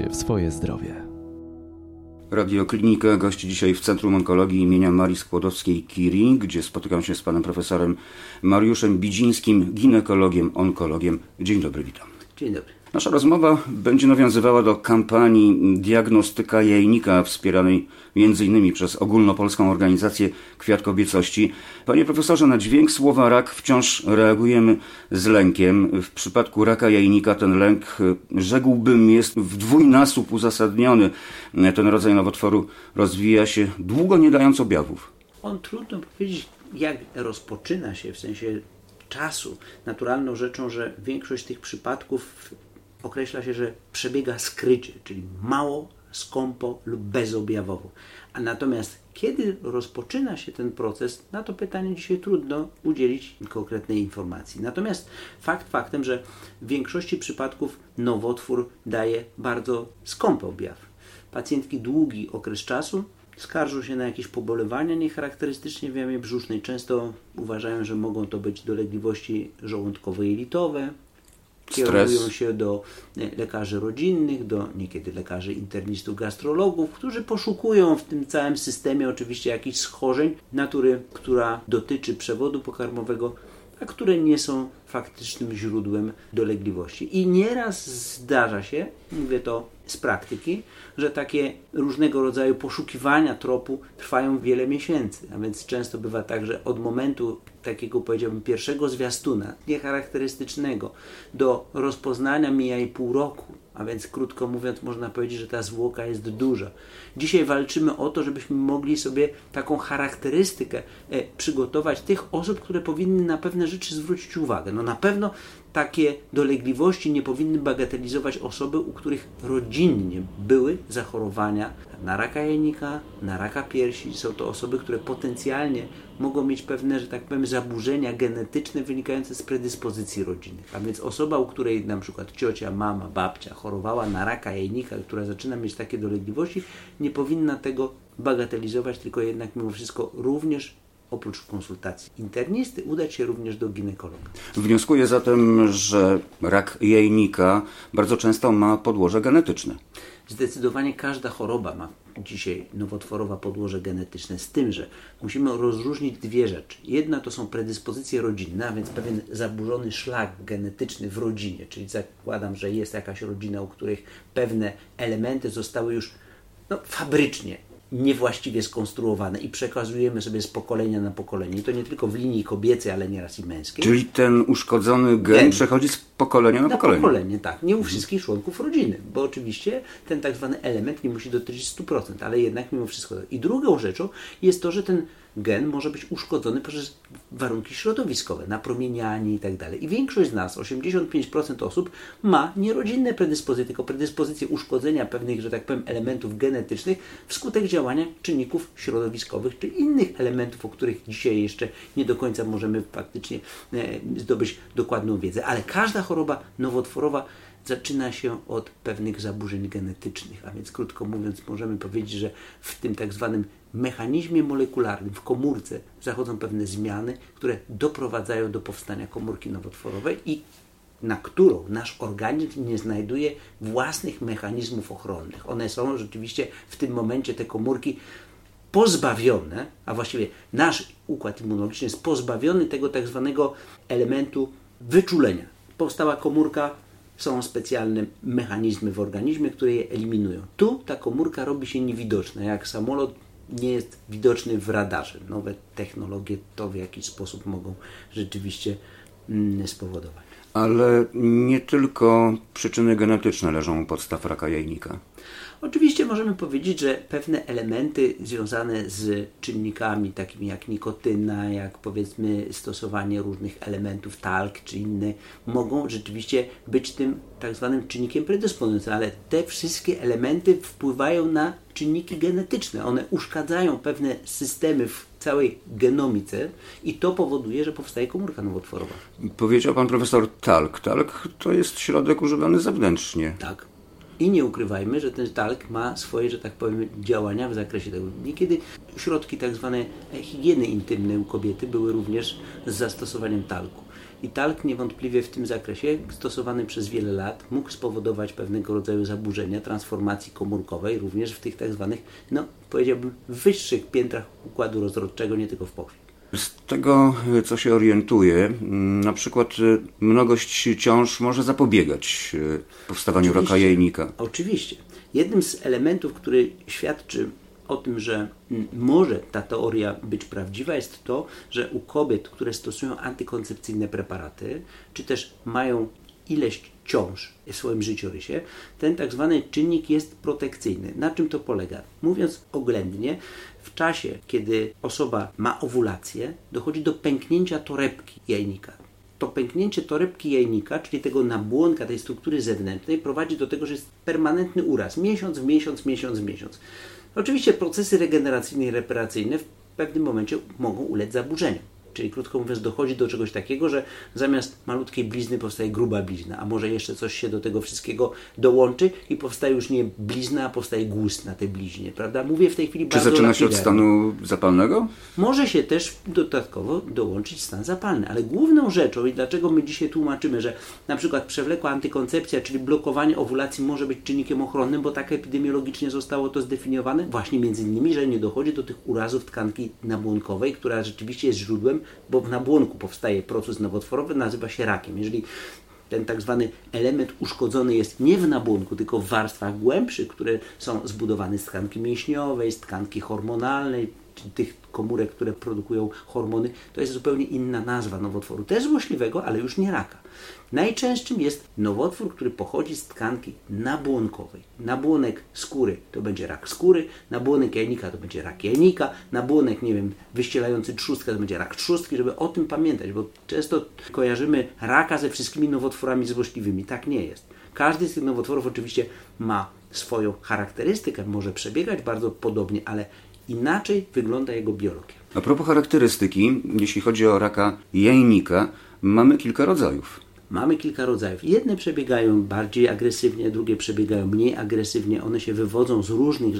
się w swoje zdrowie. Radioklinika gości dzisiaj w Centrum Onkologii imienia Marii Skłodowskiej-Curie, gdzie spotykam się z panem profesorem Mariuszem Bidzińskim, ginekologiem, onkologiem. Dzień dobry, witam. Dzień dobry. Nasza rozmowa będzie nawiązywała do kampanii Diagnostyka Jajnika wspieranej m.in. przez ogólnopolską organizację Kwiat Kobiecości. Panie profesorze, na dźwięk słowa rak wciąż reagujemy z lękiem. W przypadku raka jajnika ten lęk, rzekłbym, jest w dwójnasób uzasadniony. Ten rodzaj nowotworu rozwija się długo nie dając objawów. On trudno powiedzieć, jak rozpoczyna się w sensie czasu. Naturalną rzeczą, że większość tych przypadków określa się, że przebiega skrycie, czyli mało, skąpo lub bezobjawowo. A natomiast kiedy rozpoczyna się ten proces, na to pytanie dzisiaj trudno udzielić konkretnej informacji. Natomiast fakt faktem, że w większości przypadków nowotwór daje bardzo skąpy objaw. Pacjentki długi okres czasu skarżą się na jakieś pobolewania niecharakterystycznie w jamie brzusznej. Często uważają, że mogą to być dolegliwości żołądkowo-jelitowe, kierują się do e, lekarzy rodzinnych, do niekiedy lekarzy internistów, gastrologów, którzy poszukują w tym całym systemie oczywiście jakichś schorzeń natury, która dotyczy przewodu pokarmowego, a które nie są faktycznym źródłem dolegliwości. I nieraz zdarza się, mówię to z praktyki, że takie różnego rodzaju poszukiwania tropu trwają wiele miesięcy, a więc często bywa tak, że od momentu takiego powiedziałbym pierwszego zwiastuna, niecharakterystycznego, do rozpoznania mija i pół roku. A więc krótko mówiąc, można powiedzieć, że ta zwłoka jest duża. Dzisiaj walczymy o to, żebyśmy mogli sobie taką charakterystykę e, przygotować tych osób, które powinny na pewne rzeczy zwrócić uwagę. No na pewno takie dolegliwości nie powinny bagatelizować osoby, u których rodzinnie były zachorowania na raka jajnika, na raka piersi. Są to osoby, które potencjalnie mogą mieć pewne, że tak powiem, zaburzenia genetyczne wynikające z predyspozycji rodzinnych. A więc osoba, u której na przykład ciocia, mama, babcia chorowała na raka jajnika, która zaczyna mieć takie dolegliwości, nie powinna tego bagatelizować, tylko jednak mimo wszystko również oprócz konsultacji internisty udać się również do ginekologa. Wnioskuję zatem, że rak jajnika bardzo często ma podłoże genetyczne. Zdecydowanie każda choroba ma dzisiaj nowotworowa podłoże genetyczne, z tym, że musimy rozróżnić dwie rzeczy. Jedna to są predyspozycje rodzinne, a więc pewien zaburzony szlak genetyczny w rodzinie, czyli zakładam, że jest jakaś rodzina, u których pewne elementy zostały już no, fabrycznie niewłaściwie skonstruowane i przekazujemy sobie z pokolenia na pokolenie. I to nie tylko w linii kobiecej, ale nieraz i męskiej. Czyli ten uszkodzony gen, gen. przechodzi z pokolenia na, na pokolenie. pokolenie. tak. Nie u wszystkich członków rodziny, bo oczywiście ten tak zwany element nie musi dotyczyć 100%, ale jednak mimo wszystko. I drugą rzeczą jest to, że ten gen może być uszkodzony przez warunki środowiskowe, napromienianie i tak. I większość z nas, 85% osób, ma nierodzinne predyspozycje, tylko predyspozycje uszkodzenia pewnych, że tak powiem, elementów genetycznych wskutek działania czynników środowiskowych czy innych elementów, o których dzisiaj jeszcze nie do końca możemy faktycznie e, zdobyć dokładną wiedzę. Ale każda choroba nowotworowa zaczyna się od pewnych zaburzeń genetycznych, a więc krótko mówiąc możemy powiedzieć, że w tym tak zwanym mechanizmie molekularnym, w komórce zachodzą pewne zmiany, które doprowadzają do powstania komórki nowotworowej i na którą nasz organizm nie znajduje własnych mechanizmów ochronnych. One są rzeczywiście w tym momencie, te komórki, pozbawione, a właściwie nasz układ immunologiczny jest pozbawiony tego tak zwanego elementu wyczulenia. Powstała komórka, są specjalne mechanizmy w organizmie, które je eliminują. Tu ta komórka robi się niewidoczna, jak samolot nie jest widoczny w radarze. Nowe technologie to w jakiś sposób mogą rzeczywiście mm, spowodować. Ale nie tylko przyczyny genetyczne leżą u podstaw raka jajnika. Oczywiście możemy powiedzieć, że pewne elementy związane z czynnikami takimi jak nikotyna, jak powiedzmy stosowanie różnych elementów talk czy inne, mogą rzeczywiście być tym tak zwanym czynnikiem predysponującym, ale te wszystkie elementy wpływają na czynniki genetyczne. One uszkadzają pewne systemy w całej genomice i to powoduje, że powstaje komórka nowotworowa. Powiedział pan profesor talk. Talk to jest środek używany zewnętrznie. Tak. I nie ukrywajmy, że ten talk ma swoje, że tak powiem, działania w zakresie tego. Niekiedy środki tak zwane higieny intymnej u kobiety były również z zastosowaniem talku. I talk niewątpliwie w tym zakresie, stosowany przez wiele lat, mógł spowodować pewnego rodzaju zaburzenia transformacji komórkowej, również w tych tak zwanych, no powiedziałbym, wyższych piętrach układu rozrodczego, nie tylko w pochwie. Z tego, co się orientuję, na przykład mnogość ciąż może zapobiegać powstawaniu Oczywiście. raka jajnika. Oczywiście. Jednym z elementów, który świadczy o tym, że może ta teoria być prawdziwa, jest to, że u kobiet, które stosują antykoncepcyjne preparaty, czy też mają ileś ciąż w swoim życiorysie, ten tak zwany czynnik jest protekcyjny. Na czym to polega? Mówiąc oględnie, w czasie, kiedy osoba ma owulację, dochodzi do pęknięcia torebki jajnika. To pęknięcie torebki jajnika, czyli tego nabłonka, tej struktury zewnętrznej, prowadzi do tego, że jest permanentny uraz. Miesiąc w miesiąc, miesiąc w miesiąc. Oczywiście procesy regeneracyjne i reparacyjne w pewnym momencie mogą ulec zaburzeniom. Czyli krótko mówiąc, dochodzi do czegoś takiego, że zamiast malutkiej blizny powstaje gruba blizna, a może jeszcze coś się do tego wszystkiego dołączy i powstaje już nie blizna, a powstaje gust na tej bliźnie, prawda? Mówię w tej chwili Czy bardzo zaczyna się od stanu zapalnego? Może się też dodatkowo dołączyć stan zapalny, ale główną rzeczą i dlaczego my dzisiaj tłumaczymy, że na przykład przewlekła antykoncepcja, czyli blokowanie owulacji może być czynnikiem ochronnym, bo tak epidemiologicznie zostało to zdefiniowane, właśnie między innymi, że nie dochodzi do tych urazów tkanki nabłonkowej, która rzeczywiście jest źródłem, bo w nabłonku powstaje proces nowotworowy, nazywa się rakiem. Jeżeli ten tak zwany element uszkodzony jest nie w nabłonku, tylko w warstwach głębszych, które są zbudowane z tkanki mięśniowej, z tkanki hormonalnej, tych komórek, które produkują hormony, to jest zupełnie inna nazwa nowotworu, też złośliwego, ale już nie raka. Najczęstszym jest nowotwór, który pochodzi z tkanki nabłonkowej. Nabłonek skóry to będzie rak skóry, nabłonek jajnika to będzie rak jajnika, nabłonek, nie wiem, wyścielający trzustkę to będzie rak trzustki, żeby o tym pamiętać, bo często kojarzymy raka ze wszystkimi nowotworami złośliwymi. Tak nie jest. Każdy z tych nowotworów oczywiście ma swoją charakterystykę, może przebiegać bardzo podobnie, ale inaczej wygląda jego biologia. A propos charakterystyki, jeśli chodzi o raka jajnika, mamy kilka rodzajów. Mamy kilka rodzajów. Jedne przebiegają bardziej agresywnie, drugie przebiegają mniej agresywnie. One się wywodzą z różnych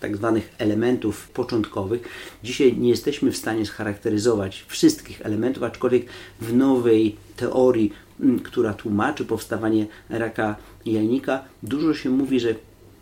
tak zwanych elementów początkowych. Dzisiaj nie jesteśmy w stanie scharakteryzować wszystkich elementów, aczkolwiek w nowej teorii, m, która tłumaczy powstawanie raka jajnika, dużo się mówi, że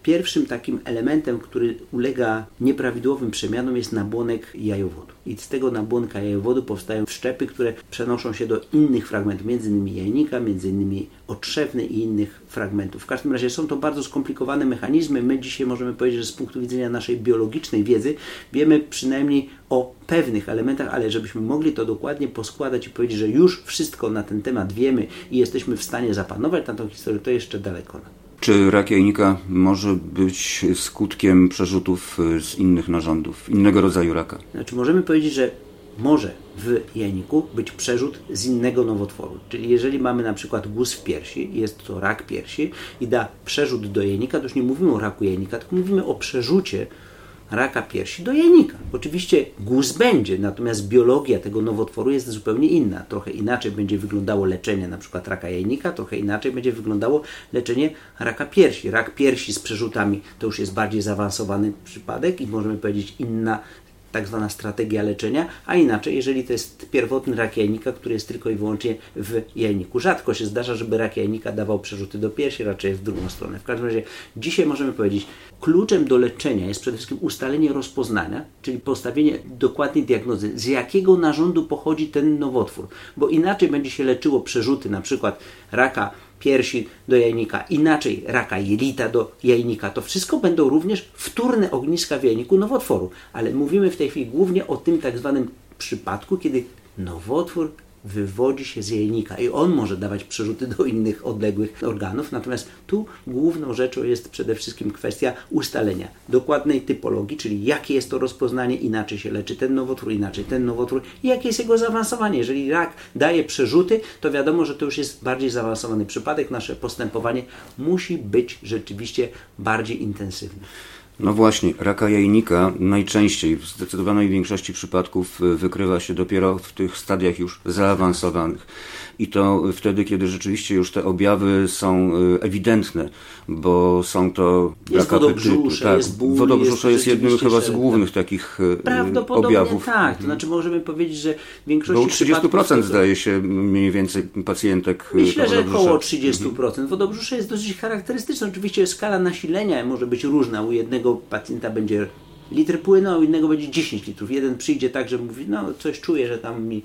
Pierwszym takim elementem, który ulega nieprawidłowym przemianom jest nabłonek jajowodu. I z tego nabłonka jajowodu powstają wszczepy, które przenoszą się do innych fragmentów, innymi jajnika, innymi otrzewny i innych fragmentów. W każdym razie są to bardzo skomplikowane mechanizmy. My dzisiaj możemy powiedzieć, że z punktu widzenia naszej biologicznej wiedzy wiemy przynajmniej o pewnych elementach, ale żebyśmy mogli to dokładnie poskładać i powiedzieć, że już wszystko na ten temat wiemy i jesteśmy w stanie zapanować nad tą historię, to jeszcze daleko. Czy rak jajnika może być skutkiem przerzutów y, z innych narządów, innego rodzaju raka? Znaczy możemy powiedzieć, że może w jajniku być przerzut z innego nowotworu. Czyli jeżeli mamy na przykład guz w piersi, jest to rak piersi i da przerzut do jajnika, to już nie mówimy o raku jajnika, tylko mówimy o przerzucie raka piersi do jajnika. Oczywiście guz będzie, natomiast biologia tego nowotworu jest zupełnie inna. Trochę inaczej będzie wyglądało leczenie na przykład raka jajnika, trochę inaczej będzie wyglądało leczenie raka piersi. Rak piersi z przerzutami to już jest bardziej zaawansowany przypadek i możemy powiedzieć inna tak zwana strategia leczenia, a inaczej, jeżeli to jest pierwotny rak jajnika, który jest tylko i wyłącznie w jajniku. Rzadko się zdarza, żeby rak jajnika dawał przerzuty do piersi, raczej w drugą stronę. W każdym razie dzisiaj możemy powiedzieć, kluczem do leczenia jest przede wszystkim ustalenie rozpoznania, czyli postawienie dokładnej diagnozy, z jakiego narządu pochodzi ten nowotwór, bo inaczej będzie się leczyło przerzuty, na przykład raka piersi do jajnika, inaczej raka jelita do jajnika. To wszystko będą również wtórne ogniska w jajniku nowotworu. Ale mówimy w tej chwili głównie o tym tak zwanym przypadku, kiedy nowotwór wywodzi się z jajnika i on może dawać przerzuty do innych odległych organów. Natomiast tu główną rzeczą jest przede wszystkim kwestia ustalenia dokładnej typologii, czyli jakie jest to rozpoznanie, inaczej się leczy ten nowotwór, inaczej ten nowotwór i jakie jest jego zaawansowanie. Jeżeli rak daje przerzuty, to wiadomo, że to już jest bardziej zaawansowany przypadek. Nasze postępowanie musi być rzeczywiście bardziej intensywne. No właśnie, raka jajnika najczęściej, w zdecydowanej większości przypadków y, wykrywa się dopiero w tych stadiach już zaawansowanych. I to wtedy, kiedy rzeczywiście już te objawy są y, ewidentne, bo są to jest raka wodobrzusze, tak, jest ból, wodobrzusze jest, jest jednym chyba z głównych takich y, Prawdopodobnie objawów. tak. To znaczy możemy powiedzieć, że w Bo większości u 30% przypadków... to- zdaje się mniej więcej pacjentek Myślę, że około 30%. Wodobrzusze jest dosyć charakterystyczne. Oczywiście skala nasilenia może być różna. U jednego pacjenta będzie litr u innego będzie 10 litrów. Jeden przyjdzie tak, że mówi, no coś czuję, że tam mi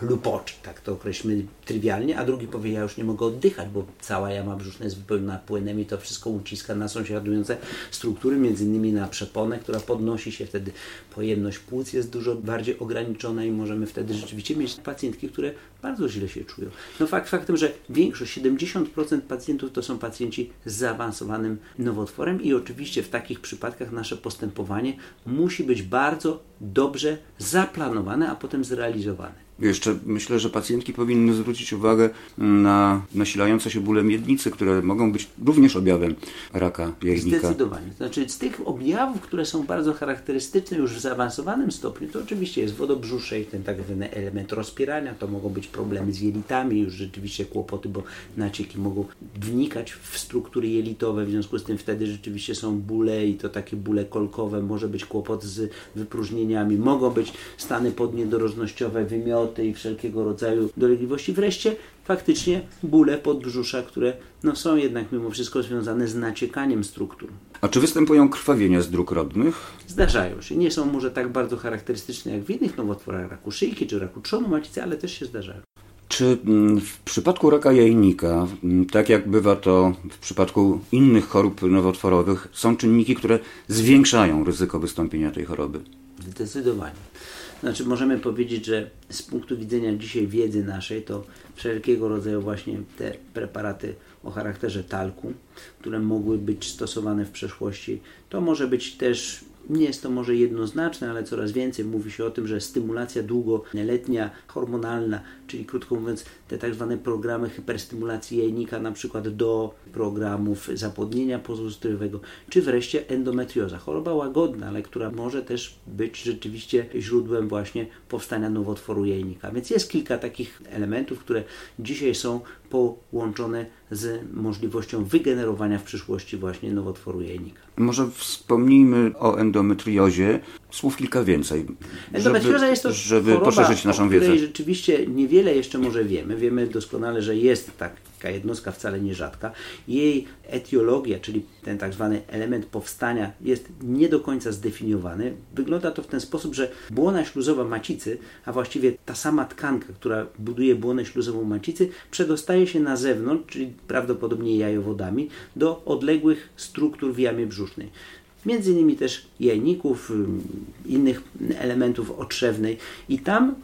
chlupoczy, tak to określmy trywialnie, a drugi powie, ja już nie mogę oddychać, bo cała jama brzuszna jest wypełniona płynem i to wszystko uciska na sąsiadujące struktury, między innymi na przeponę, która podnosi się, wtedy pojemność płuc jest dużo bardziej ograniczona i możemy wtedy rzeczywiście mieć pacjentki, które bardzo źle się czują. No fakt faktem, że większość, 70% pacjentów to są pacjenci z zaawansowanym nowotworem i oczywiście w takich przypadkach nasze postępowanie musi być bardzo dobrze zaplanowane, a potem zrealizowane. Jeszcze myślę, że pacjentki powinny zwrócić uwagę na nasilające się bóle miednicy, które mogą być również objawem raka jajnika. Zdecydowanie. Znaczy z tych objawów, które są bardzo charakterystyczne już w zaawansowanym stopniu, to oczywiście jest wodobrzusze i ten tak zwany element rozpierania, to mogą być problemy z jelitami, już rzeczywiście kłopoty, bo nacieki mogą wnikać w struktury jelitowe, w związku z tym wtedy rzeczywiście są bóle i to takie bóle kolkowe, może być kłopot z wypróżnieniami, mogą być stany podniedorożnościowe, wymioty i wszelkiego rodzaju dolegliwości. Wreszcie faktycznie bóle podbrzusza, które no, są jednak mimo wszystko związane z naciekaniem struktur. A czy występują krwawienia z dróg rodnych? Zdarzają się. Nie są może tak bardzo charakterystyczne jak w innych nowotworach raku szyjki czy raku trzonu macicy, ale też się zdarzają. Czy mm, w przypadku raka jajnika, mm, tak jak bywa to w przypadku innych chorób nowotworowych, są czynniki, które zwiększają ryzyko wystąpienia tej choroby? Zdecydowanie. Znaczy możemy powiedzieć, że z punktu widzenia dzisiaj wiedzy naszej, to wszelkiego rodzaju właśnie te preparaty o charakterze talku, które mogły być stosowane w przeszłości, to może być też nie jest to może jednoznaczne, ale coraz więcej mówi się o tym, że stymulacja długoletnia, hormonalna, czyli krótko mówiąc, te tak zwane programy hyperstymulacji jajnika, na przykład do programów zapłodnienia pozostrywego, czy wreszcie endometrioza. Choroba łagodna, ale która może też być rzeczywiście źródłem właśnie powstania nowotworu jajnika. Więc jest kilka takich elementów, które dzisiaj są połączone z możliwością wygenerowania w przyszłości właśnie nowotworu jajnika. Może wspomnijmy o endometriozie. Słów kilka więcej. Endometrioza żeby, jest to żeby choroba, poszerzyć naszą wiedzę. rzeczywiście niewiele jeszcze może wiemy. Wiemy doskonale, że jest taka jednostka wcale nierzadka. Jej etiologia, czyli ten tak zwany element powstania jest nie do końca zdefiniowany. Wygląda to w ten sposób, że błona śluzowa macicy, a właściwie ta sama tkanka, która buduje błonę śluzową macicy, przedostaje się na zewnątrz, czyli prawdopodobnie jajowodami, do odległych struktur w jamie brzusznej między innymi też jajników, ym, innych elementów otrzewnej i tam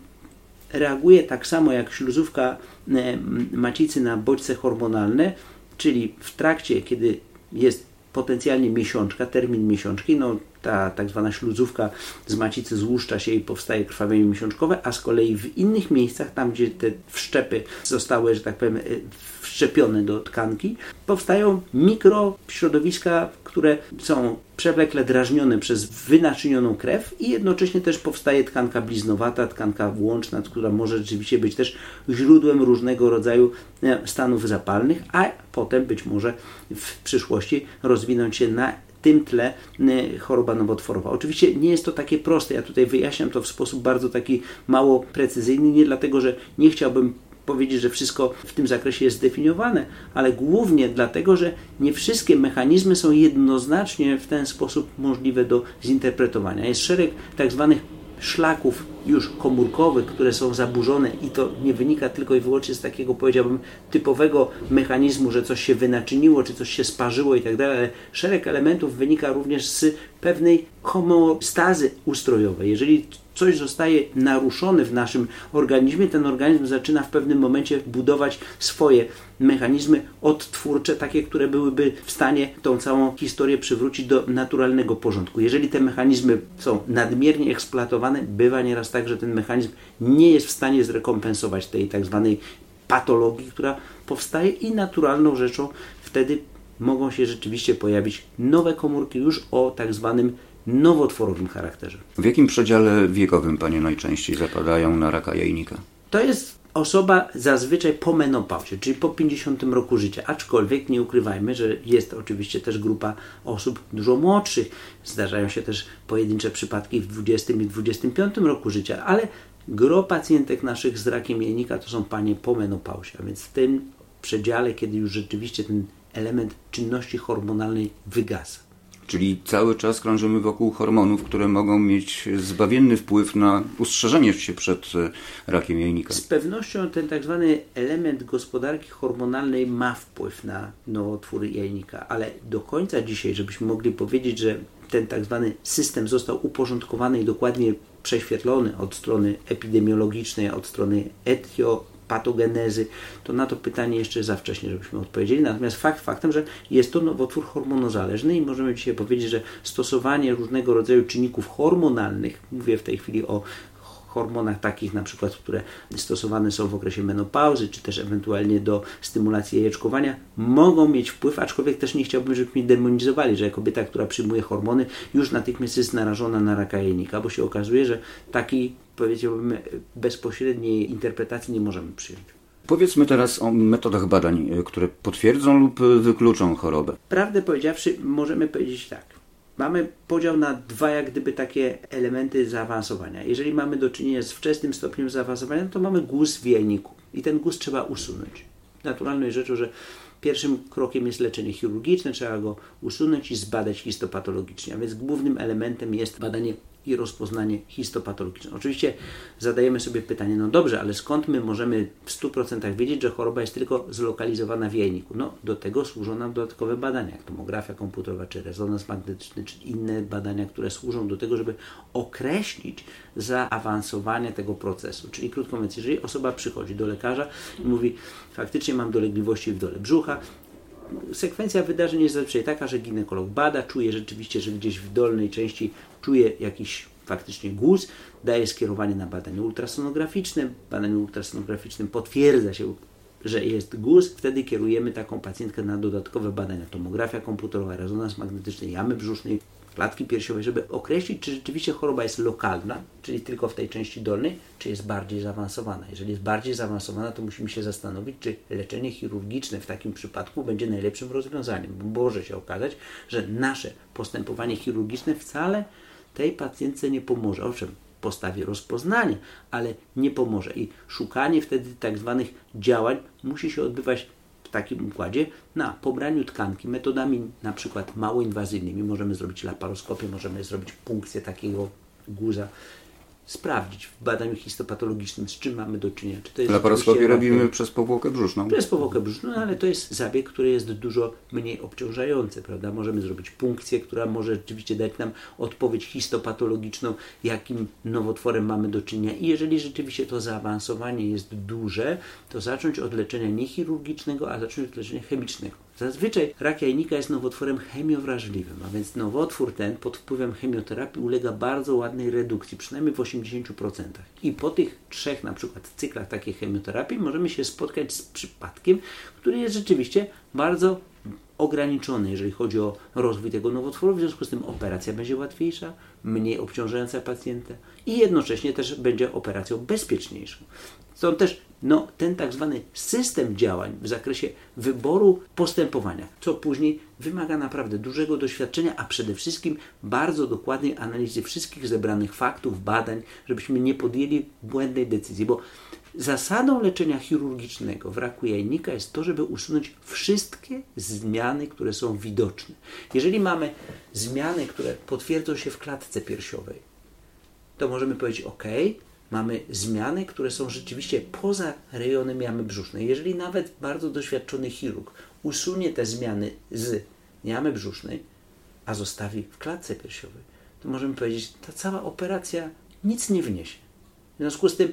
reaguje tak samo jak śluzówka e, macicy na bodźce hormonalne, czyli w trakcie, kiedy jest potencjalnie miesiączka, termin miesiączki, no ta tak zwana śluzówka z macicy złuszcza się i powstaje krwawienie miesiączkowe, a z kolei w innych miejscach, tam gdzie te wszczepy zostały, że tak powiem, e, wszczepione do tkanki, powstają mikrośrodowiska, które są przewlekle drażnione przez wynaczynioną krew i jednocześnie też powstaje tkanka bliznowata, tkanka łączna, która może rzeczywiście być też źródłem różnego rodzaju e, stanów zapalnych, a potem być może w przyszłości rozwinąć się na tym tle y, choroba nowotworowa. Oczywiście nie jest to takie proste. Ja tutaj wyjaśniam to w sposób bardzo taki mało precyzyjny, nie dlatego, że nie chciałbym powiedzieć, że wszystko w tym zakresie jest zdefiniowane, ale głównie dlatego, że nie wszystkie mechanizmy są jednoznacznie w ten sposób możliwe do zinterpretowania. Jest szereg tak zwanych szlaków już komórkowych, które są zaburzone i to nie wynika tylko i wyłącznie z takiego, powiedziałbym, typowego mechanizmu, że coś się wynaczyniło, czy coś się sparzyło i tak dalej, ale szereg elementów wynika również z pewnej homeostazy ustrojowej. Jeżeli coś zostaje naruszone w naszym organizmie, ten organizm zaczyna w pewnym momencie budować swoje mechanizmy odtwórcze, takie, które byłyby w stanie tą całą historię przywrócić do naturalnego porządku. Jeżeli te mechanizmy są nadmiernie eksploatowane, bywa nieraz tak, że ten mechanizm nie jest w stanie zrekompensować tej tak zwanej patologii, która powstaje i naturalną rzeczą wtedy mogą się rzeczywiście pojawić nowe komórki już o tak zwanym nowotworowym charakterze. W jakim przedziale wiekowym panie najczęściej zapadają na raka jajnika? To jest osoba zazwyczaj po menopauzie, czyli po 50 roku życia. Aczkolwiek nie ukrywajmy, że jest oczywiście też grupa osób dużo młodszych. Zdarzają się też pojedyncze przypadki w 20 i 25 roku życia, ale gro pacjentek naszych z rakiem jajnika to są panie po menopauzie, a więc w tym przedziale, kiedy już rzeczywiście ten element czynności hormonalnej wygasa. Czyli cały czas krążymy wokół hormonów, które mogą mieć zbawienny wpływ na ustrzeżenie się przed e, rakiem jajnika. Z pewnością ten tak zwany element gospodarki hormonalnej ma wpływ na nowotwory jajnika, ale do końca dzisiaj, żebyśmy mogli powiedzieć, że ten tak zwany system został uporządkowany i dokładnie prześwietlony od strony epidemiologicznej, od strony etio patogenezy, to na to pytanie jeszcze za wcześnie, żebyśmy odpowiedzieli. Natomiast fakt faktem, że jest to nowotwór hormonozależny i możemy dzisiaj powiedzieć, że stosowanie różnego rodzaju czynników hormonalnych, mówię w tej chwili o hormonach takich na przykład, które stosowane są w okresie menopauzy, czy też ewentualnie do stymulacji jajeczkowania, mogą mieć wpływ, aczkolwiek też nie chciałbym, żebyśmy demonizowali, że kobieta, która przyjmuje hormony, już natychmiast jest narażona na raka jajnika, bo się okazuje, że taki powiedziałbym bezpośredniej interpretacji nie możemy przyjąć. Powiedzmy teraz o metodach badań, które potwierdzą lub wykluczą chorobę. Prawdę powiedziawszy, możemy powiedzieć tak mamy podział na dwa jak gdyby takie elementy zaawansowania. Jeżeli mamy do czynienia z wczesnym stopniem zaawansowania, to mamy guz w jajniku i ten guz trzeba usunąć. Naturalną rzeczą, że pierwszym krokiem jest leczenie chirurgiczne, trzeba go usunąć i zbadać histopatologicznie, a więc głównym elementem jest badanie i rozpoznanie histopatologiczne. Oczywiście zadajemy sobie pytanie, no dobrze, ale skąd my możemy w 100% wiedzieć, że choroba jest tylko zlokalizowana w jajniku? No, do tego służą nam dodatkowe badania, jak tomografia komputerowa, czy rezonans magnetyczny, czy inne badania, które służą do tego, żeby określić zaawansowanie tego procesu. Czyli krótko mówiąc, jeżeli osoba przychodzi do lekarza i mówi, faktycznie mam dolegliwości w dole brzucha, sekwencja wydarzeń jest zazwyczaj taka, że ginekolog bada, czuje rzeczywiście, że gdzieś w dolnej części czuje jakiś faktycznie guz, daje skierowanie na badanie ultrasonograficzne. W badaniu ultrasonograficznym potwierdza się, że jest guz, wtedy kierujemy taką pacjentkę na dodatkowe badania. Tomografia komputerowa, rezonans magnetyczny jamy brzusznej, klatki piersiowej, żeby określić, czy rzeczywiście choroba jest lokalna, czyli tylko w tej części dolnej, czy jest bardziej zaawansowana. Jeżeli jest bardziej zaawansowana, to musimy się zastanowić, czy leczenie chirurgiczne w takim przypadku będzie najlepszym rozwiązaniem, bo może się okazać, że nasze postępowanie chirurgiczne wcale tej pacjentce nie pomoże. Owszem, postawie rozpoznania, ale nie pomoże. I szukanie wtedy tak zwanych działań musi się odbywać w takim układzie na pobraniu tkanki metodami na przykład mało inwazyjnymi. Możemy zrobić laparoskopię, możemy zrobić punkcję takiego guza sprawdzić w badaniu histopatologicznym, z czym mamy do czynienia. Czy to jest Laparoskopię robimy przez powłokę brzuszną. Przez powłokę brzuszną, ale to jest zabieg, który jest dużo mniej obciążający, prawda? Możemy zrobić punkcję, która może rzeczywiście dać nam odpowiedź histopatologiczną, jakim nowotworem mamy do czynienia. I jeżeli rzeczywiście to zaawansowanie jest duże, to zacząć od leczenia nie chirurgicznego, a zacząć od leczenia chemicznego. Zazwyczaj rak jajnika jest nowotworem chemiowrażliwym, a więc nowotwór ten pod wpływem chemioterapii ulega bardzo ładnej redukcji, przynajmniej w 80%. I po tych trzech na przykład cyklach takiej chemioterapii możemy się spotkać z przypadkiem, który jest rzeczywiście bardzo ograniczony, jeżeli chodzi o rozwój tego nowotworu. W związku z tym operacja będzie łatwiejsza, mniej obciążająca pacjenta i jednocześnie też będzie operacją bezpieczniejszą. Stąd też no, ten tak zwany system działań w zakresie wyboru postępowania, co później wymaga naprawdę dużego doświadczenia, a przede wszystkim bardzo dokładnej analizy wszystkich zebranych faktów, badań, żebyśmy nie podjęli błędnej decyzji, bo zasadą leczenia chirurgicznego w raku jajnika jest to, żeby usunąć wszystkie zmiany, które są widoczne. Jeżeli mamy zmiany, które potwierdzą się w klatce piersiowej, to możemy powiedzieć OK, mamy zmiany, które są rzeczywiście poza rejonem jamy brzusznej. Jeżeli nawet bardzo doświadczony chirurg usunie te zmiany z jamy brzusznej, a zostawi w klatce piersiowej, to możemy powiedzieć, ta cała operacja nic nie wniesie. W związku z tym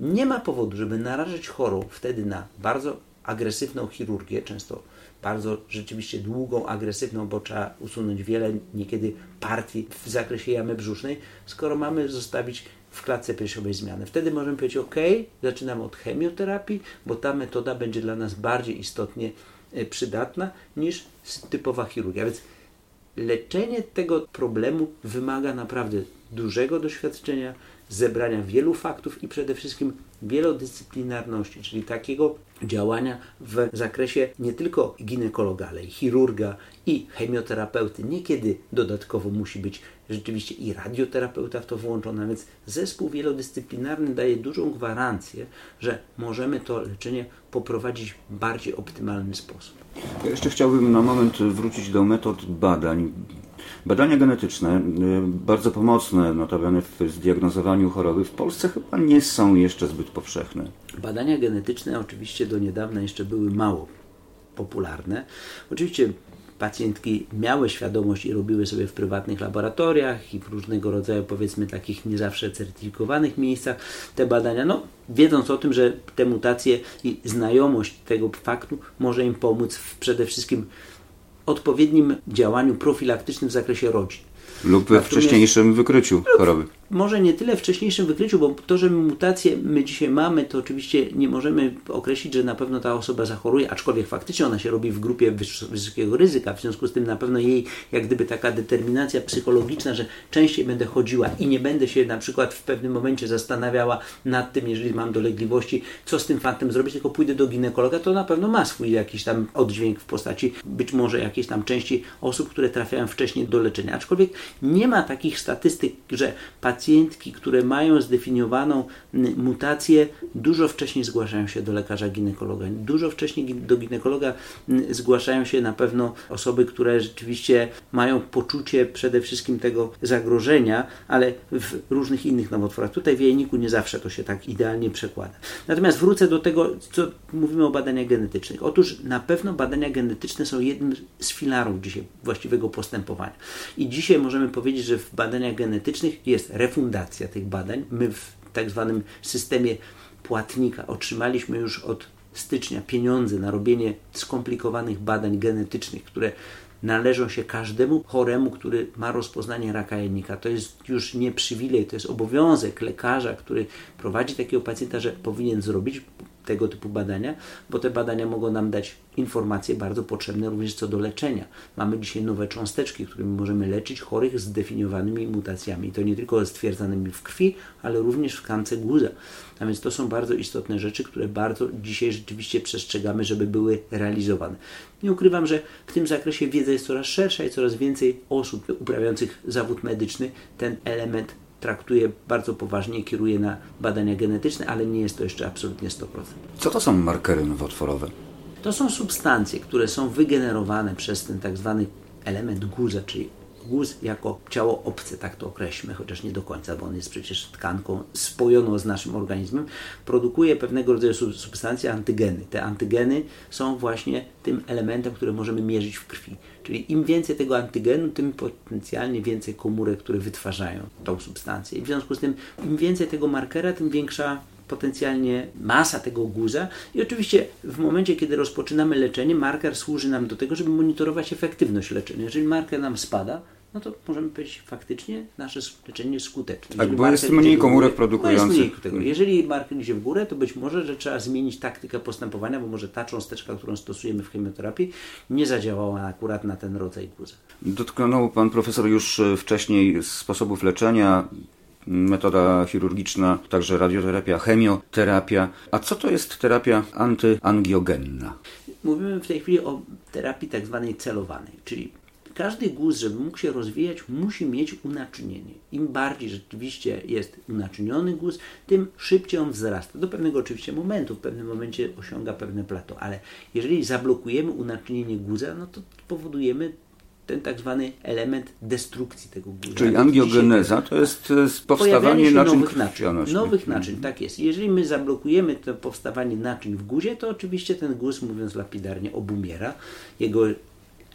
nie ma powodu, żeby narażać chorą wtedy na bardzo agresywną chirurgię, często bardzo rzeczywiście długą, agresywną, bo trzeba usunąć wiele niekiedy partii w zakresie jamy brzusznej, skoro mamy zostawić w klatce piersiowej zmiany. Wtedy możemy powiedzieć, ok, zaczynamy od chemioterapii, bo ta metoda będzie dla nas bardziej istotnie e, przydatna niż typowa chirurgia. Więc leczenie tego problemu wymaga naprawdę dużego doświadczenia, zebrania wielu faktów i przede wszystkim wielodyscyplinarności, czyli takiego działania w zakresie nie tylko ginekologa, ale i chirurga i chemioterapeuty. Niekiedy dodatkowo musi być rzeczywiście i radioterapeuta w to włączony, więc zespół wielodyscyplinarny daje dużą gwarancję, że możemy to leczenie poprowadzić w bardziej optymalny sposób. Ja jeszcze chciałbym na moment wrócić do metod badań. Badania genetyczne, y, bardzo pomocne notabene w zdiagnozowaniu choroby, w Polsce chyba nie są jeszcze zbyt powszechne. Badania genetyczne oczywiście do niedawna jeszcze były mało popularne. Oczywiście pacjentki miały świadomość i robiły sobie w prywatnych laboratoriach i w różnego rodzaju, powiedzmy, takich nie zawsze certyfikowanych miejscach te badania, no, wiedząc o tym, że te mutacje i znajomość tego faktu może im pomóc w przede wszystkim odpowiednim działaniu profilaktycznym w zakresie rodzin. Lub we wcześniejszym wykryciu choroby może nie tyle wcześniejszym wykryciu, bo to, że mutację my dzisiaj mamy, to oczywiście nie możemy określić, że na pewno ta osoba zachoruje, aczkolwiek faktycznie ona się robi w grupie wysokiego ryzyka, w związku z tym na pewno jej jak gdyby taka determinacja psychologiczna, że częściej będę chodziła i nie będę się na przykład w pewnym momencie zastanawiała nad tym, jeżeli mam dolegliwości, co z tym faktem zrobić, tylko pójdę do ginekologa, to na pewno ma swój jakiś tam oddźwięk w postaci być może jakiejś tam części osób, które trafiają wcześniej do leczenia. Aczkolwiek nie ma takich statystyk, że pacjent pacjentki, które mają zdefiniowaną mutację, dużo wcześniej zgłaszają się do lekarza ginekologa. Dużo wcześniej do ginekologa zgłaszają się na pewno osoby, które rzeczywiście mają poczucie przede wszystkim tego zagrożenia, ale w różnych innych nowotworach. Tutaj w jajniku nie zawsze to się tak idealnie przekłada. Natomiast wrócę do tego, co mówimy o badaniach genetycznych. Otóż na pewno badania genetyczne są jednym z filarów dzisiaj właściwego postępowania. I dzisiaj możemy powiedzieć, że w badaniach genetycznych jest referencja refundacja tych badań. My w tak zwanym systemie płatnika otrzymaliśmy już od stycznia pieniądze na robienie skomplikowanych badań genetycznych, które należą się każdemu choremu, który ma rozpoznanie raka jajnika. To jest już nie przywilej, to jest obowiązek lekarza, który prowadzi takiego pacjenta, że powinien zrobić tego typu badania, bo te badania mogą nam dać informacje bardzo potrzebne również co do leczenia. Mamy dzisiaj nowe cząsteczki, którymi możemy leczyć chorych z zdefiniowanymi mutacjami. To nie tylko stwierdzanymi w krwi, ale również w tkance guza. A więc to są bardzo istotne rzeczy, które bardzo dzisiaj rzeczywiście przestrzegamy, żeby były realizowane. Nie ukrywam, że w tym zakresie wiedza jest coraz szersza i coraz więcej osób uprawiających zawód medyczny ten element traktuje bardzo poważnie, kieruje na badania genetyczne, ale nie jest to jeszcze absolutnie 100%. Co to są markery nowotworowe? To są substancje, które są wygenerowane przez ten tak zwany element guza, czyli guz jako ciało obce, tak to określmy, chociaż nie do końca, bo on jest przecież tkanką spojoną z naszym organizmem, produkuje pewnego rodzaju substancje antygeny. Te antygeny są właśnie tym elementem, który możemy mierzyć w krwi. Czyli im więcej tego antygenu, tym potencjalnie więcej komórek, które wytwarzają tą substancję. I w związku z tym, im więcej tego markera, tym większa potencjalnie masa tego guza i oczywiście w momencie, kiedy rozpoczynamy leczenie, marker służy nam do tego, żeby monitorować efektywność leczenia. Jeżeli marker nam spada, no to możemy powiedzieć faktycznie nasze leczenie jest skuteczne. Tak, bo jest mniej komórek produkujących. Tego. Jeżeli marker idzie w górę, to być może, że trzeba zmienić taktykę postępowania, bo może ta cząsteczka, którą stosujemy w chemioterapii, nie zadziałała akurat na ten rodzaj guza. Dotknął Pan Profesor już e, wcześniej sposobów leczenia, metoda chirurgiczna, także radioterapia, chemioterapia. A co to jest terapia antyangiogenna? Mówimy w tej chwili o terapii tak zwanej celowanej, czyli każdy guz, żeby mógł się rozwijać, musi mieć unaczynienie. Im bardziej rzeczywiście jest unaczyniony guz, tym szybciej on wzrasta. Do pewnego oczywiście momentu, w pewnym momencie osiąga pewne plato, ale jeżeli zablokujemy unaczynienie guza, no to powodujemy ten tak zwany element destrukcji tego guza. Czyli angiogeneza to jest powstawanie naczyń nowych naczyń. Nowych naczyń, tak jest. Jeżeli my zablokujemy to powstawanie naczyń w guzie, to oczywiście ten guz, mówiąc lapidarnie, obumiera. Jego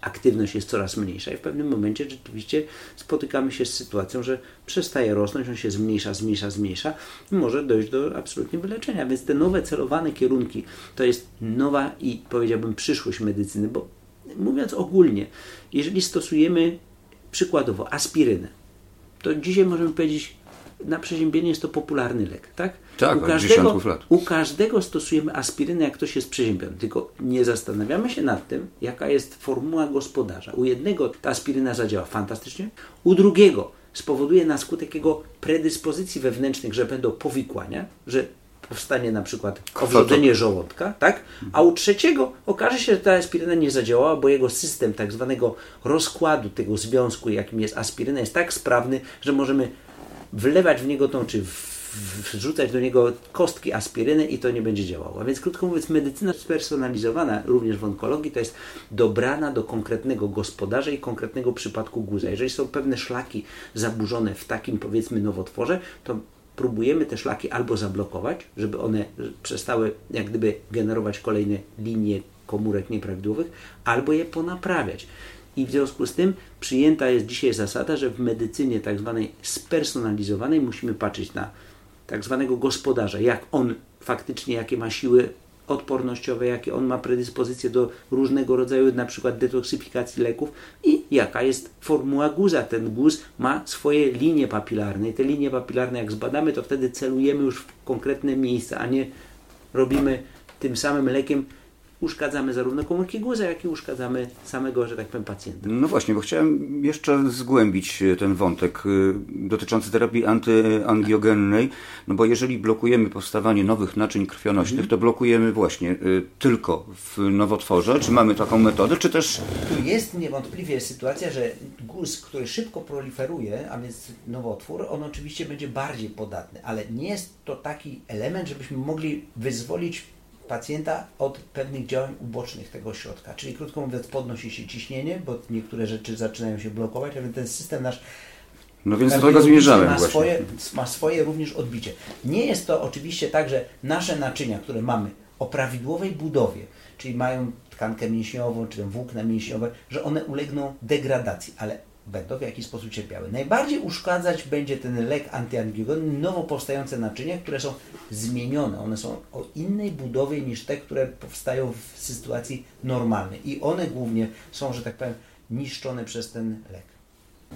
aktywność jest coraz mniejsza i w pewnym momencie rzeczywiście spotykamy się z sytuacją, że przestaje rosnąć, on się zmniejsza, zmniejsza, zmniejsza i może dojść do absolutnie wyleczenia. Więc te nowe celowane kierunki to jest nowa i powiedziałbym przyszłość medycyny, bo mówiąc ogólnie, jeżeli stosujemy przykładowo aspirynę, to dzisiaj możemy powiedzieć, na przeziębienie jest to popularny lek, tak? Tak, u każdego, lat. u każdego stosujemy aspirynę, jak ktoś jest przeziębiony. Tylko nie zastanawiamy się nad tym, jaka jest formuła gospodarza. U jednego ta aspiryna zadziała fantastycznie, u drugiego spowoduje na skutek jego predyspozycji wewnętrznych, że będą powikłania, że powstanie na przykład owrzodzenie żołądka, tak? A u trzeciego okaże się, że ta aspiryna nie zadziałała, bo jego system tak zwanego rozkładu tego związku, jakim jest aspiryna, jest tak sprawny, że możemy wlewać w niego tą, czy wrzucać do niego kostki aspiryny i to nie będzie działało. A więc krótko mówiąc, medycyna spersonalizowana również w onkologii to jest dobrana do konkretnego gospodarza i konkretnego przypadku guza. Jeżeli są pewne szlaki zaburzone w takim powiedzmy nowotworze, to próbujemy te szlaki albo zablokować, żeby one przestały jak gdyby generować kolejne linie komórek nieprawidłowych, albo je ponaprawiać. I w związku z tym przyjęta jest dzisiaj zasada, że w medycynie tak zwanej spersonalizowanej musimy patrzeć na tak zwanego gospodarza, jak on faktycznie, jakie ma siły odpornościowe, jakie on ma predyspozycje do różnego rodzaju na przykład detoksyfikacji leków i jaka jest formuła guza. Ten guz ma swoje linie papilarne i te linie papilarne jak zbadamy, to wtedy celujemy już w konkretne miejsca, a nie robimy tym samym lekiem uszkadzamy zarówno komórki guza, jak i uszkadzamy samego, że tak powiem, pacjenta. No właśnie, bo chciałem jeszcze zgłębić e, ten wątek e, dotyczący terapii antyangiogennej, no bo jeżeli blokujemy powstawanie nowych naczyń krwionośnych, mhm. to blokujemy właśnie e, tylko w nowotworze. Czy mamy taką metodę, czy też... Tu jest niewątpliwie sytuacja, że guz, który szybko proliferuje, a więc nowotwór, on oczywiście będzie bardziej podatny, ale nie jest to taki element, żebyśmy mogli wyzwolić pacjenta od pewnych działań ubocznych tego środka. Czyli krótko mówiąc, podnosi się ciśnienie, bo niektóre rzeczy zaczynają się blokować, a więc ten system nasz no więc do tego zmierzałem ma swoje, ma swoje również odbicie. Nie jest to oczywiście tak, że nasze naczynia, które mamy o prawidłowej budowie, czyli mają tkankę mięśniową, czy włókna mięśniowe, że one ulegną degradacji, ale będą w jakiś sposób cierpiały. Najbardziej uszkadzać będzie ten lek antyangiogenny, nowo powstające naczynia, które są zmienione. One są o innej budowie niż te, które powstają w sytuacji normalnej. I one głównie są, że tak powiem, niszczone przez ten lek.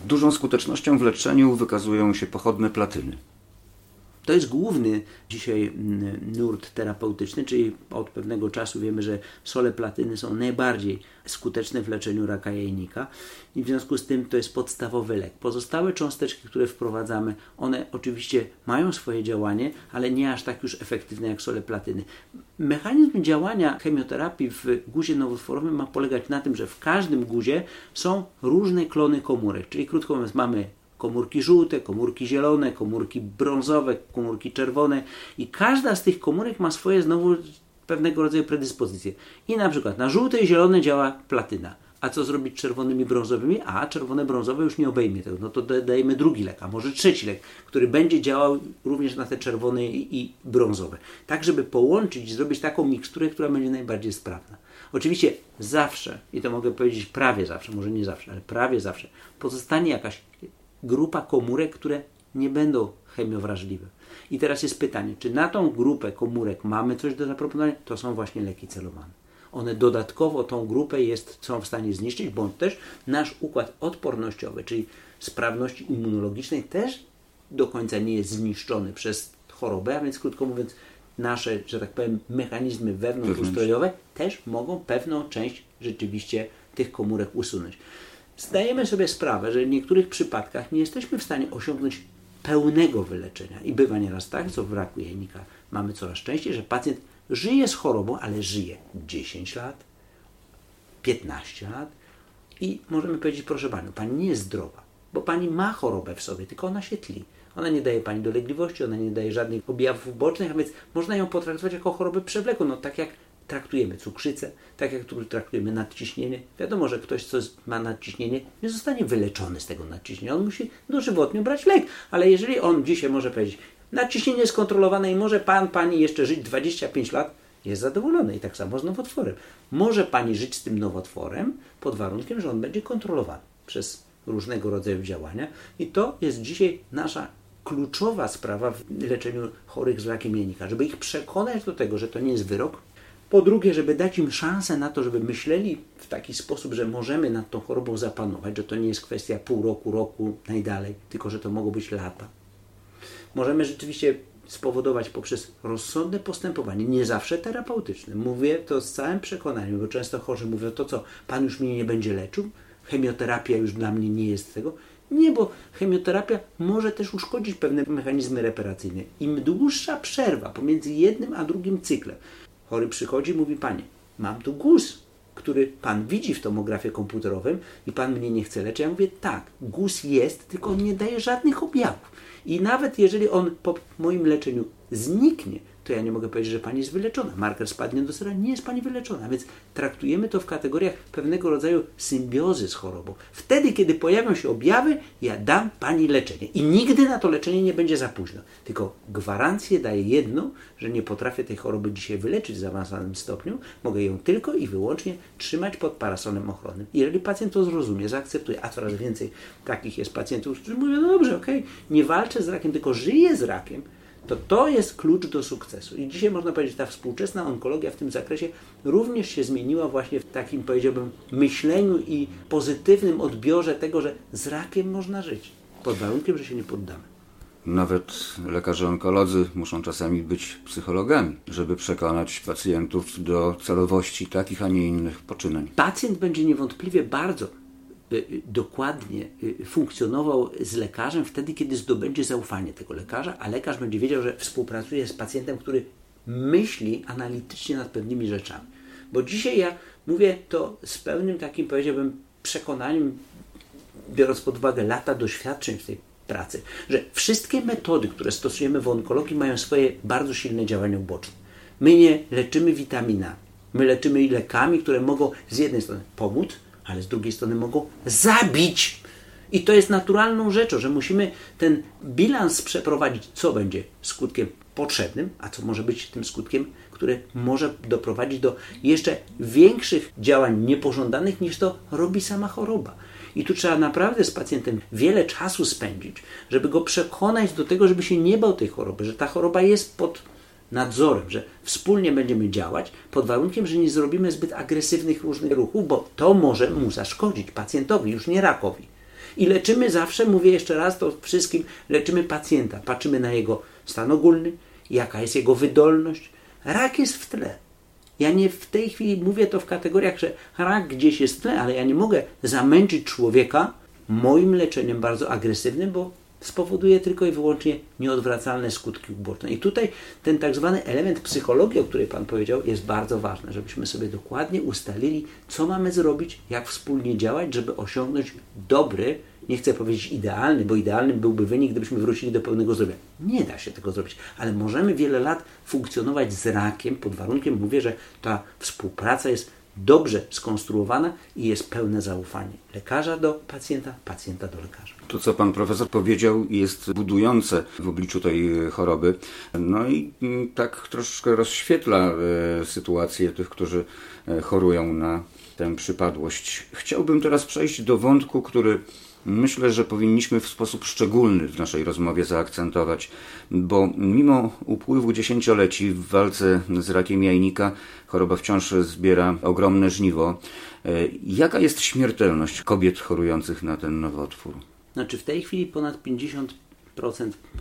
Dużą skutecznością w leczeniu wykazują się pochodne platyny. To jest główny dzisiaj mm, nurt terapeutyczny, czyli od pewnego czasu wiemy, że sole platyny są najbardziej skuteczne w leczeniu raka jajnika i w związku z tym to jest podstawowy lek. Pozostałe cząsteczki, które wprowadzamy, one oczywiście mają swoje działanie, ale nie aż tak już efektywne jak sole platyny. Mechanizm działania chemioterapii w guzie nowotworowym ma polegać na tym, że w każdym guzie są różne klony komórek, czyli krótko mówiąc mamy komórki żółte, komórki zielone, komórki brązowe, komórki czerwone i każda z tych komórek ma swoje znowu pewnego rodzaju predyspozycje. I na przykład na żółte i zielone działa platyna. A co zrobić czerwonymi brązowymi? A czerwone brązowe już nie obejmie tego. No to dajemy drugi lek, a może trzeci lek, który będzie działał również na te czerwone i, brązowe. Tak, żeby połączyć i zrobić taką miksturę, która będzie najbardziej sprawna. Oczywiście zawsze, i to mogę powiedzieć prawie zawsze, może nie zawsze, ale prawie zawsze, pozostanie jakaś grupa komórek, które nie będą chemiowrażliwe. I teraz jest pytanie, czy na tą grupę komórek mamy coś do zaproponowania? To są właśnie leki celowane. One dodatkowo tą grupę jest, są w stanie zniszczyć, bądź też nasz układ odpornościowy, czyli sprawności immunologicznej też do końca nie jest zniszczony przez chorobę, a więc krótko mówiąc, nasze, że tak powiem, mechanizmy wewnątrzustrojowe też mogą pewną część rzeczywiście tych komórek usunąć zdajemy sobie sprawę, że w niektórych przypadkach nie jesteśmy w stanie osiągnąć pełnego wyleczenia. I bywa nieraz tak, co w raku jajnika mamy coraz częściej, że pacjent żyje z chorobą, ale żyje 10 lat, 15 lat i możemy powiedzieć, proszę Panią, Pani nie jest zdrowa, bo Pani ma chorobę w sobie, tylko ona się tli. Ona nie daje Pani dolegliwości, ona nie daje żadnych objawów ubocznych, a więc można ją potraktować jako chorobę przewlekłą, no tak jak traktujemy cukrzycę, tak jak tu traktujemy nadciśnienie. Wiadomo, że ktoś, kto ma nadciśnienie, nie zostanie wyleczony z tego nadciśnienia. On musi dożywotnio brać lek. Ale jeżeli on dzisiaj może powiedzieć, nadciśnienie jest kontrolowane i może pan, pani jeszcze żyć 25 lat, jest zadowolony. I tak samo z nowotworem. Może pani żyć z tym nowotworem pod warunkiem, że on będzie kontrolowany przez różnego rodzaju działania. I to jest dzisiaj nasza kluczowa sprawa w leczeniu chorych z rakiem jajnika, żeby ich przekonać do tego, że to nie jest wyrok, po drugie, żeby dać im szansę na to, żeby myśleli w taki sposób, że możemy nad tą chorobą zapanować, że to nie jest kwestia pół roku, roku, najdalej, tylko że to mogą być lata. możemy rzeczywiście spowodować poprzez rozsądne postępowanie, nie zawsze terapeutyczne. Mówię to z całym przekonaniem, bo często chorzy mówią, to co, pan już mnie nie będzie leczył? Chemioterapia już dla mnie nie jest tego. Nie, bo chemioterapia może też uszkodzić pewne mechanizmy reparacyjne. Im dłuższa przerwa pomiędzy jednym a drugim cyklem, chory przychodzi i mówi, panie, mam tu guz, który pan widzi w tomografie komputerowym i pan mnie nie chce leczyć. Ja mówię, tak, guz jest, tylko on nie daje żadnych objawów. I nawet jeżeli on po moim leczeniu zniknie, to ja nie mogę powiedzieć, że pani jest wyleczona. Marker spadnie do zera, nie jest pani wyleczona. Więc traktujemy to w kategoriach pewnego rodzaju symbiozy z chorobą. Wtedy, kiedy pojawią się objawy, ja dam pani leczenie. I nigdy na to leczenie nie będzie za późno. Tylko gwarancję daję jedną, że nie potrafię tej choroby dzisiaj wyleczyć w zaawansowanym stopniu. Mogę ją tylko i wyłącznie trzymać pod parasolem ochronnym. Jeżeli pacjent to zrozumie, zaakceptuje, a coraz więcej takich jest pacjentów, którzy mówią, no dobrze, okej, okay, nie walczę z rakiem, tylko żyję z rakiem, to to jest klucz do sukcesu. I dzisiaj można powiedzieć, ta współczesna onkologia w tym zakresie również się zmieniła właśnie w takim, powiedziałbym, myśleniu i pozytywnym odbiorze tego, że z rakiem można żyć, pod warunkiem, że się nie poddamy. Nawet lekarze onkolodzy muszą czasami być psychologami, żeby przekonać pacjentów do celowości takich, a nie innych poczynań. Pacjent będzie niewątpliwie bardzo dokładnie y, funkcjonował z lekarzem wtedy, kiedy zdobędzie zaufanie tego lekarza, a lekarz będzie wiedział, że współpracuje z pacjentem, który myśli analitycznie nad pewnymi rzeczami. Bo dzisiaj ja mówię to z pełnym takim, powiedziałbym, przekonaniem, biorąc pod uwagę lata doświadczeń w tej pracy, że wszystkie metody, które stosujemy w onkologii, mają swoje bardzo silne działania uboczne. My nie leczymy witaminami, my leczymy lekami, które mogą z jednej strony pomóc, ale z drugiej strony mogą zabić. I to jest naturalną rzeczą, że musimy ten bilans przeprowadzić, co będzie skutkiem potrzebnym, a co może być tym skutkiem, który może doprowadzić do jeszcze większych działań niepożądanych niż to robi sama choroba. I tu trzeba naprawdę z pacjentem wiele czasu spędzić, żeby go przekonać do tego, żeby się nie bał tej choroby, że ta choroba jest pod nadzorem, że wspólnie będziemy działać pod warunkiem, że nie zrobimy zbyt agresywnych różnych ruchów, bo to może mu zaszkodzić pacjentowi, już nie rakowi. I leczymy zawsze, mówię jeszcze raz to wszystkim, leczymy pacjenta. Patrzymy na jego stan ogólny, jaka jest jego wydolność. Rak jest w tle. Ja nie w tej chwili mówię to w kategoriach, że rak gdzieś jest w tle, ale ja nie mogę zamęczyć człowieka moim leczeniem bardzo agresywnym, bo spowoduje tylko i wyłącznie nieodwracalne skutki uboczne. I tutaj ten tak zwany element psychologii, o której Pan powiedział, jest bardzo ważny, żebyśmy sobie dokładnie ustalili, co mamy zrobić, jak wspólnie działać, żeby osiągnąć dobry, nie chcę powiedzieć idealny, bo idealnym byłby wynik, gdybyśmy wrócili do pełnego zdrowia. Nie da się tego zrobić, ale możemy wiele lat funkcjonować z rakiem pod warunkiem, mówię, że ta współpraca jest dobrze skonstruowana i jest pełne zaufanie lekarza do pacjenta, pacjenta do lekarza. To, co pan profesor powiedział, jest budujące w obliczu tej choroby. No i mm, tak troszeczkę rozświetla e, sytuację tych, którzy e, chorują na tę przypadłość. Chciałbym teraz przejść do wątku, który myślę, że powinniśmy w sposób szczególny w naszej rozmowie zaakcentować, bo mimo upływu dziesięcioleci w walce z rakiem jajnika choroba wciąż zbiera ogromne żniwo. E, jaka jest śmiertelność kobiet chorujących na ten nowotwór? Znaczy w tej chwili ponad 50%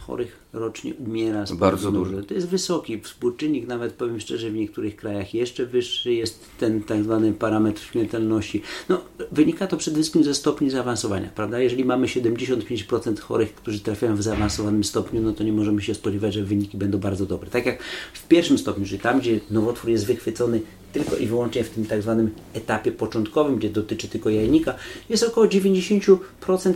chorych rocznie umiera z Bardzo dużo. To jest wysoki współczynnik, nawet powiem szczerze, w niektórych krajach jeszcze wyższy jest ten tak zwany parametr śmiertelności. No, wynika to przede wszystkim ze stopni zaawansowania, prawda? Jeżeli mamy 75% chorych, którzy trafiają w zaawansowanym stopniu, no to nie możemy się spodziewać, że wyniki będą bardzo dobre. Tak jak w pierwszym stopniu, czyli tam, gdzie nowotwór jest wychwycony tylko i wyłącznie w tym tak zwanym etapie początkowym, gdzie dotyczy tylko jajnika, jest około 90%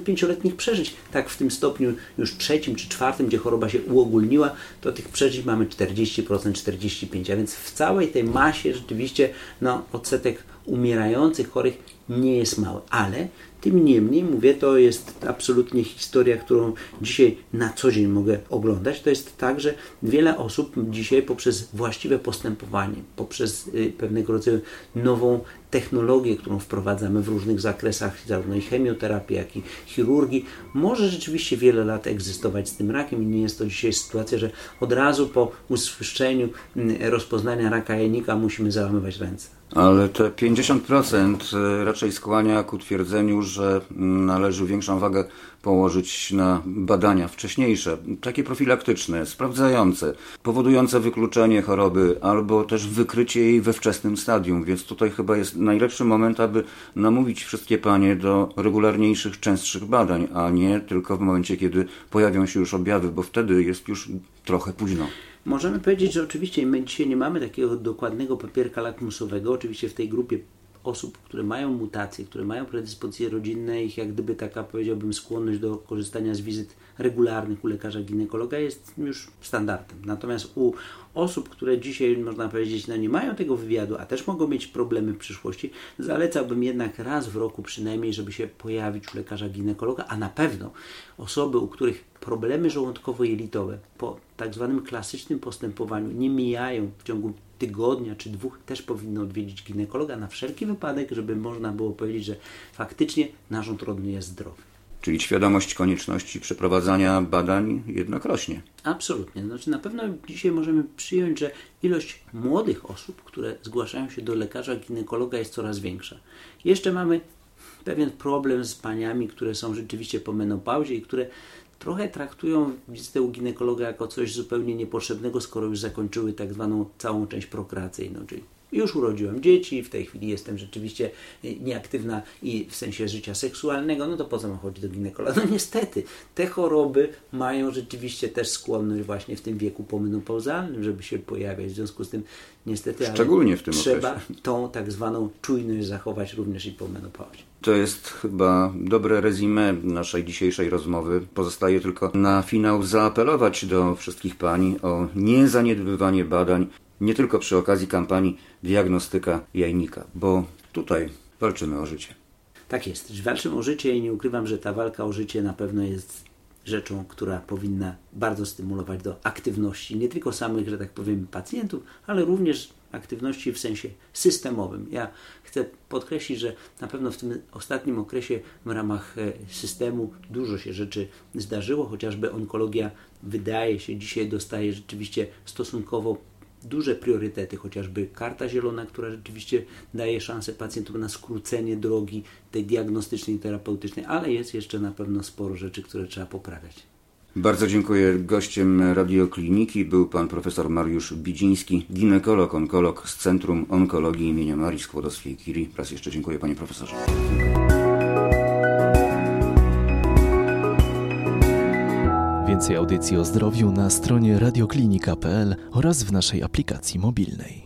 pięcioletnich przeżyć. Tak w tym stopniu już trzecim czy czwartym, gdzie choroba się uogólniła, to tych przeżyć mamy 40%, 45%, a więc w całej tej masie rzeczywiście no, odsetek umierających chorych nie jest mały, ale tym niemniej, mówię, to jest absolutnie historia, którą dzisiaj na co dzień mogę oglądać. To jest tak, że wiele osób dzisiaj poprzez właściwe postępowanie, poprzez y, pewnego rodzaju nową technologię, którą wprowadzamy w różnych zakresach, zarówno i chemioterapii, jak i chirurgii, może rzeczywiście wiele lat egzystować z tym rakiem i nie jest to dzisiaj sytuacja, że od razu po usłyszeniu mm, rozpoznania raka jajnika musimy załamywać ręce. Ale te 50% e, raczej skłania ku twierdzeniu, że należy większą wagę położyć na badania wcześniejsze, takie profilaktyczne, sprawdzające, powodujące wykluczenie choroby albo też wykrycie jej we wczesnym stadium. Więc tutaj chyba jest najlepszy moment, aby namówić wszystkie panie do regularniejszych, częstszych badań, a nie tylko w momencie, kiedy pojawią się już objawy, bo wtedy jest już trochę późno. Możemy powiedzieć, że oczywiście my dzisiaj nie mamy takiego dokładnego papierka lakmusowego. Oczywiście w tej grupie osób, które mają mutacje, które mają predyspozycje rodzinne, ich jak gdyby taka, powiedziałbym, skłonność do korzystania z wizyt regularnych u lekarza ginekologa jest już standardem. Natomiast u osób, które dzisiaj, można powiedzieć, no nie mają tego wywiadu, a też mogą mieć problemy w przyszłości, zalecałbym jednak raz w roku przynajmniej, żeby się pojawić u lekarza ginekologa, a na pewno osoby, u których problemy żołądkowo-jelitowe po tak zwanym klasycznym postępowaniu nie mijają w ciągu tygodnia czy dwóch, też powinno odwiedzić ginekologa na wszelki wypadek, żeby można było powiedzieć, że faktycznie narząd rodny jest zdrowy. Czyli świadomość konieczności przeprowadzania badań jednak rośnie. Absolutnie. Znaczy na pewno dzisiaj możemy przyjąć, że ilość młodych osób, które zgłaszają się do lekarza ginekologa jest coraz większa. Jeszcze mamy pewien problem z paniami, które są rzeczywiście po menopauzie i które trochę traktują wizytę u ginekologa jako coś zupełnie niepotrzebnego, skoro już zakończyły tak zwaną całą część prokreacyjną, czyli już urodziłem dzieci, w tej chwili jestem rzeczywiście nieaktywna i w sensie życia seksualnego, no to po co mam chodzić do ginekologa? No niestety, te choroby mają rzeczywiście też skłonność właśnie w tym wieku pomenopauzalnym, żeby się pojawiać. W związku z tym niestety Szczególnie w tym trzeba okresie. tą tak zwaną czujność zachować również i po menopauzie. To jest chyba dobre rezime naszej dzisiejszej rozmowy. Pozostaje tylko na finał zaapelować do wszystkich pań o niezaniedbywanie badań, nie tylko przy okazji kampanii diagnostyka jajnika, bo tutaj walczymy o życie. Tak jest. Walczymy o życie i nie ukrywam, że ta walka o życie na pewno jest rzeczą, która powinna bardzo stymulować do aktywności nie tylko samych, że tak powiem, pacjentów, ale również aktywności w sensie systemowym. Ja chcę podkreślić, że na pewno w tym ostatnim okresie w ramach e, systemu dużo się rzeczy zdarzyło, chociażby onkologia wydaje się dzisiaj dostaje rzeczywiście stosunkowo duże priorytety, chociażby karta zielona, która rzeczywiście daje szansę pacjentom na skrócenie drogi tej diagnostycznej i terapeutycznej, ale jest jeszcze na pewno sporo rzeczy, które trzeba poprawiać. Bardzo dziękuję. Gościem radiokliniki był pan profesor Mariusz Bidziński, ginekolog, onkolog z Centrum Onkologii im. Marii Skłodowskiej-Curie. Raz jeszcze dziękuję panie profesorze. Więcej audycji o zdrowiu na stronie radioklinika.pl oraz w naszej aplikacji mobilnej.